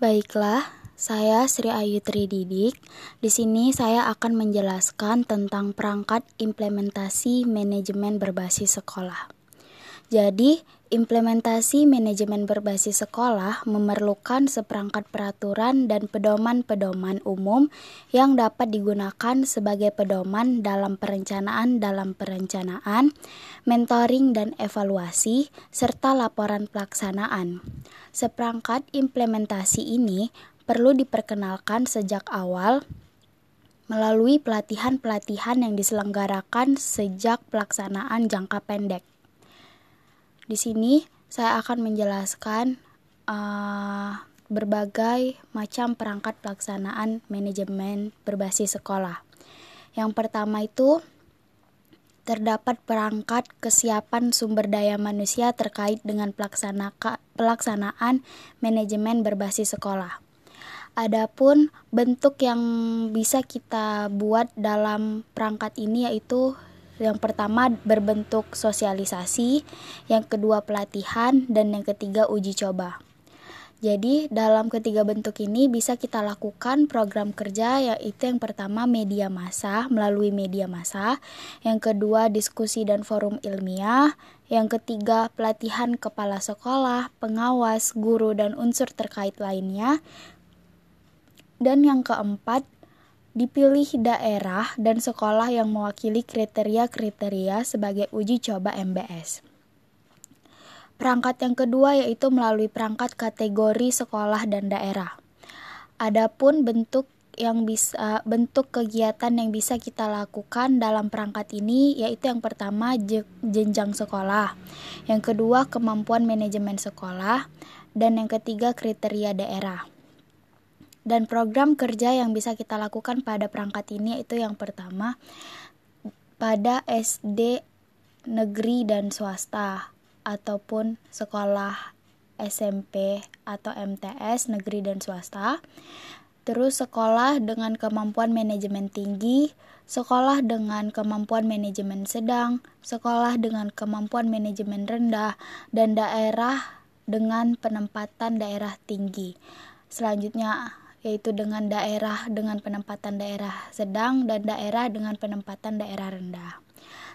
Baiklah, saya Sri Ayu Trididik. Di sini saya akan menjelaskan tentang perangkat implementasi manajemen berbasis sekolah. Jadi, implementasi manajemen berbasis sekolah memerlukan seperangkat peraturan dan pedoman-pedoman umum yang dapat digunakan sebagai pedoman dalam perencanaan dalam perencanaan, mentoring dan evaluasi, serta laporan pelaksanaan. Seperangkat implementasi ini perlu diperkenalkan sejak awal melalui pelatihan-pelatihan yang diselenggarakan sejak pelaksanaan jangka pendek. Di sini saya akan menjelaskan uh, berbagai macam perangkat pelaksanaan manajemen berbasis sekolah. Yang pertama itu terdapat perangkat kesiapan sumber daya manusia terkait dengan pelaksanaan manajemen berbasis sekolah. Adapun bentuk yang bisa kita buat dalam perangkat ini yaitu yang pertama berbentuk sosialisasi, yang kedua pelatihan, dan yang ketiga uji coba. Jadi, dalam ketiga bentuk ini bisa kita lakukan program kerja yaitu yang pertama media massa melalui media massa, yang kedua diskusi dan forum ilmiah, yang ketiga pelatihan kepala sekolah, pengawas, guru dan unsur terkait lainnya. Dan yang keempat, dipilih daerah dan sekolah yang mewakili kriteria-kriteria sebagai uji coba MBS. Perangkat yang kedua yaitu melalui perangkat kategori sekolah dan daerah. Adapun bentuk yang bisa bentuk kegiatan yang bisa kita lakukan dalam perangkat ini yaitu yang pertama jenjang sekolah, yang kedua kemampuan manajemen sekolah, dan yang ketiga kriteria daerah. Dan program kerja yang bisa kita lakukan pada perangkat ini yaitu yang pertama pada SD negeri dan swasta ataupun sekolah SMP atau MTS negeri dan swasta. Terus sekolah dengan kemampuan manajemen tinggi, sekolah dengan kemampuan manajemen sedang, sekolah dengan kemampuan manajemen rendah, dan daerah dengan penempatan daerah tinggi. Selanjutnya yaitu dengan daerah dengan penempatan daerah sedang dan daerah dengan penempatan daerah rendah.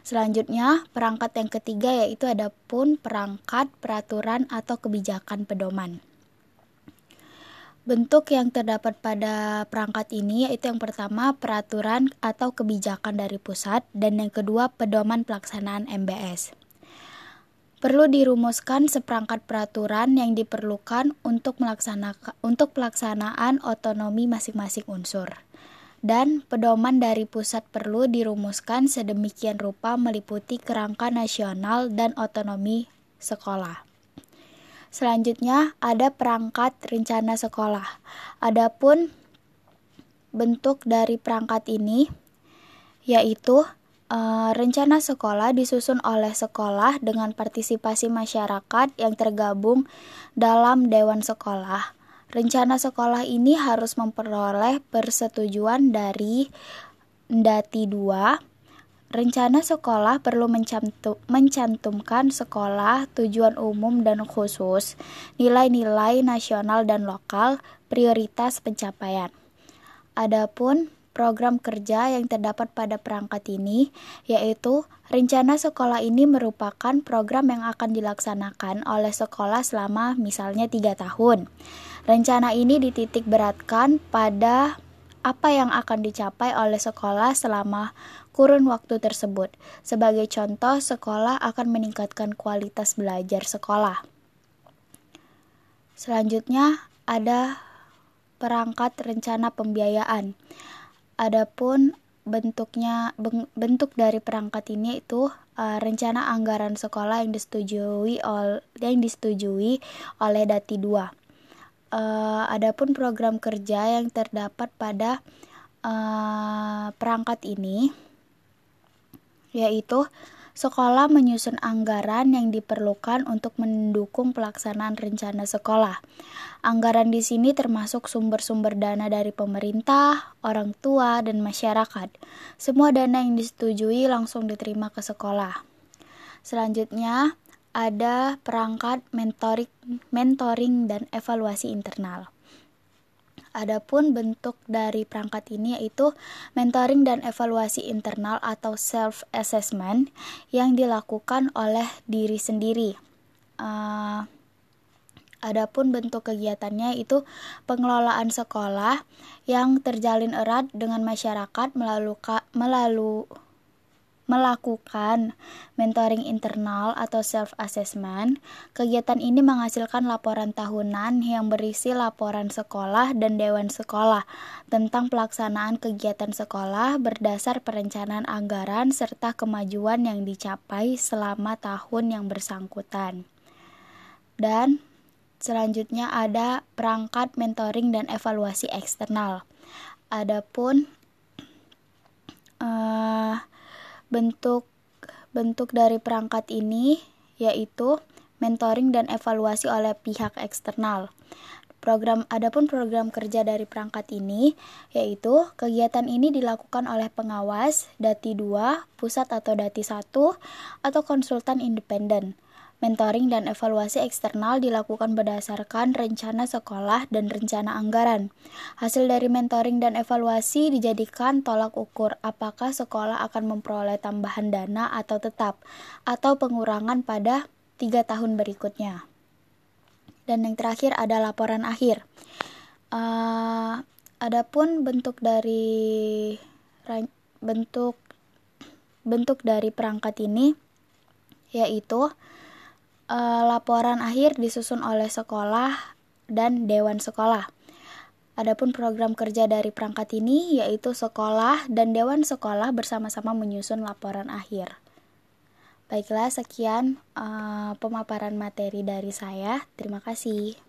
Selanjutnya, perangkat yang ketiga yaitu ada pun perangkat, peraturan, atau kebijakan pedoman. Bentuk yang terdapat pada perangkat ini yaitu yang pertama peraturan atau kebijakan dari pusat dan yang kedua pedoman pelaksanaan MBS. Perlu dirumuskan seperangkat peraturan yang diperlukan untuk melaksanakan untuk pelaksanaan otonomi masing-masing unsur dan pedoman dari pusat perlu dirumuskan sedemikian rupa meliputi kerangka nasional dan otonomi sekolah. Selanjutnya ada perangkat rencana sekolah. Adapun bentuk dari perangkat ini yaitu e, rencana sekolah disusun oleh sekolah dengan partisipasi masyarakat yang tergabung dalam dewan sekolah Rencana sekolah ini harus memperoleh persetujuan dari Ndati 2. Rencana sekolah perlu mencantumkan sekolah, tujuan umum dan khusus, nilai-nilai nasional dan lokal, prioritas pencapaian. Adapun program kerja yang terdapat pada perangkat ini, yaitu rencana sekolah ini merupakan program yang akan dilaksanakan oleh sekolah selama misalnya tiga tahun. Rencana ini dititik beratkan pada apa yang akan dicapai oleh sekolah selama kurun waktu tersebut. Sebagai contoh, sekolah akan meningkatkan kualitas belajar sekolah. Selanjutnya ada perangkat rencana pembiayaan. Adapun bentuknya bentuk dari perangkat ini itu uh, rencana anggaran sekolah yang disetujui ol, yang disetujui oleh Dati 2 uh, adapun program kerja yang terdapat pada uh, perangkat ini yaitu sekolah menyusun anggaran yang diperlukan untuk mendukung pelaksanaan rencana sekolah. Anggaran di sini termasuk sumber-sumber dana dari pemerintah, orang tua, dan masyarakat. Semua dana yang disetujui langsung diterima ke sekolah. Selanjutnya, ada perangkat mentoring, mentoring dan evaluasi internal. Adapun bentuk dari perangkat ini yaitu mentoring dan evaluasi internal atau self assessment yang dilakukan oleh diri sendiri. Uh, adapun bentuk kegiatannya itu pengelolaan sekolah yang terjalin erat dengan masyarakat melalui melalui melakukan mentoring internal atau self assessment. Kegiatan ini menghasilkan laporan tahunan yang berisi laporan sekolah dan dewan sekolah tentang pelaksanaan kegiatan sekolah berdasar perencanaan anggaran serta kemajuan yang dicapai selama tahun yang bersangkutan. Dan selanjutnya ada perangkat mentoring dan evaluasi eksternal. Adapun uh, Bentuk bentuk dari perangkat ini yaitu mentoring dan evaluasi oleh pihak eksternal. Program adapun program kerja dari perangkat ini yaitu kegiatan ini dilakukan oleh pengawas Dati 2, pusat atau Dati 1 atau konsultan independen Mentoring dan evaluasi eksternal dilakukan berdasarkan rencana sekolah dan rencana anggaran. Hasil dari mentoring dan evaluasi dijadikan tolak ukur apakah sekolah akan memperoleh tambahan dana atau tetap, atau pengurangan pada tiga tahun berikutnya. Dan yang terakhir ada laporan akhir. Uh, adapun bentuk dari bentuk bentuk dari perangkat ini yaitu uh, laporan akhir disusun oleh sekolah dan dewan sekolah. Adapun program kerja dari perangkat ini yaitu sekolah dan dewan sekolah bersama-sama menyusun laporan akhir. Baiklah, sekian uh, pemaparan materi dari saya. Terima kasih.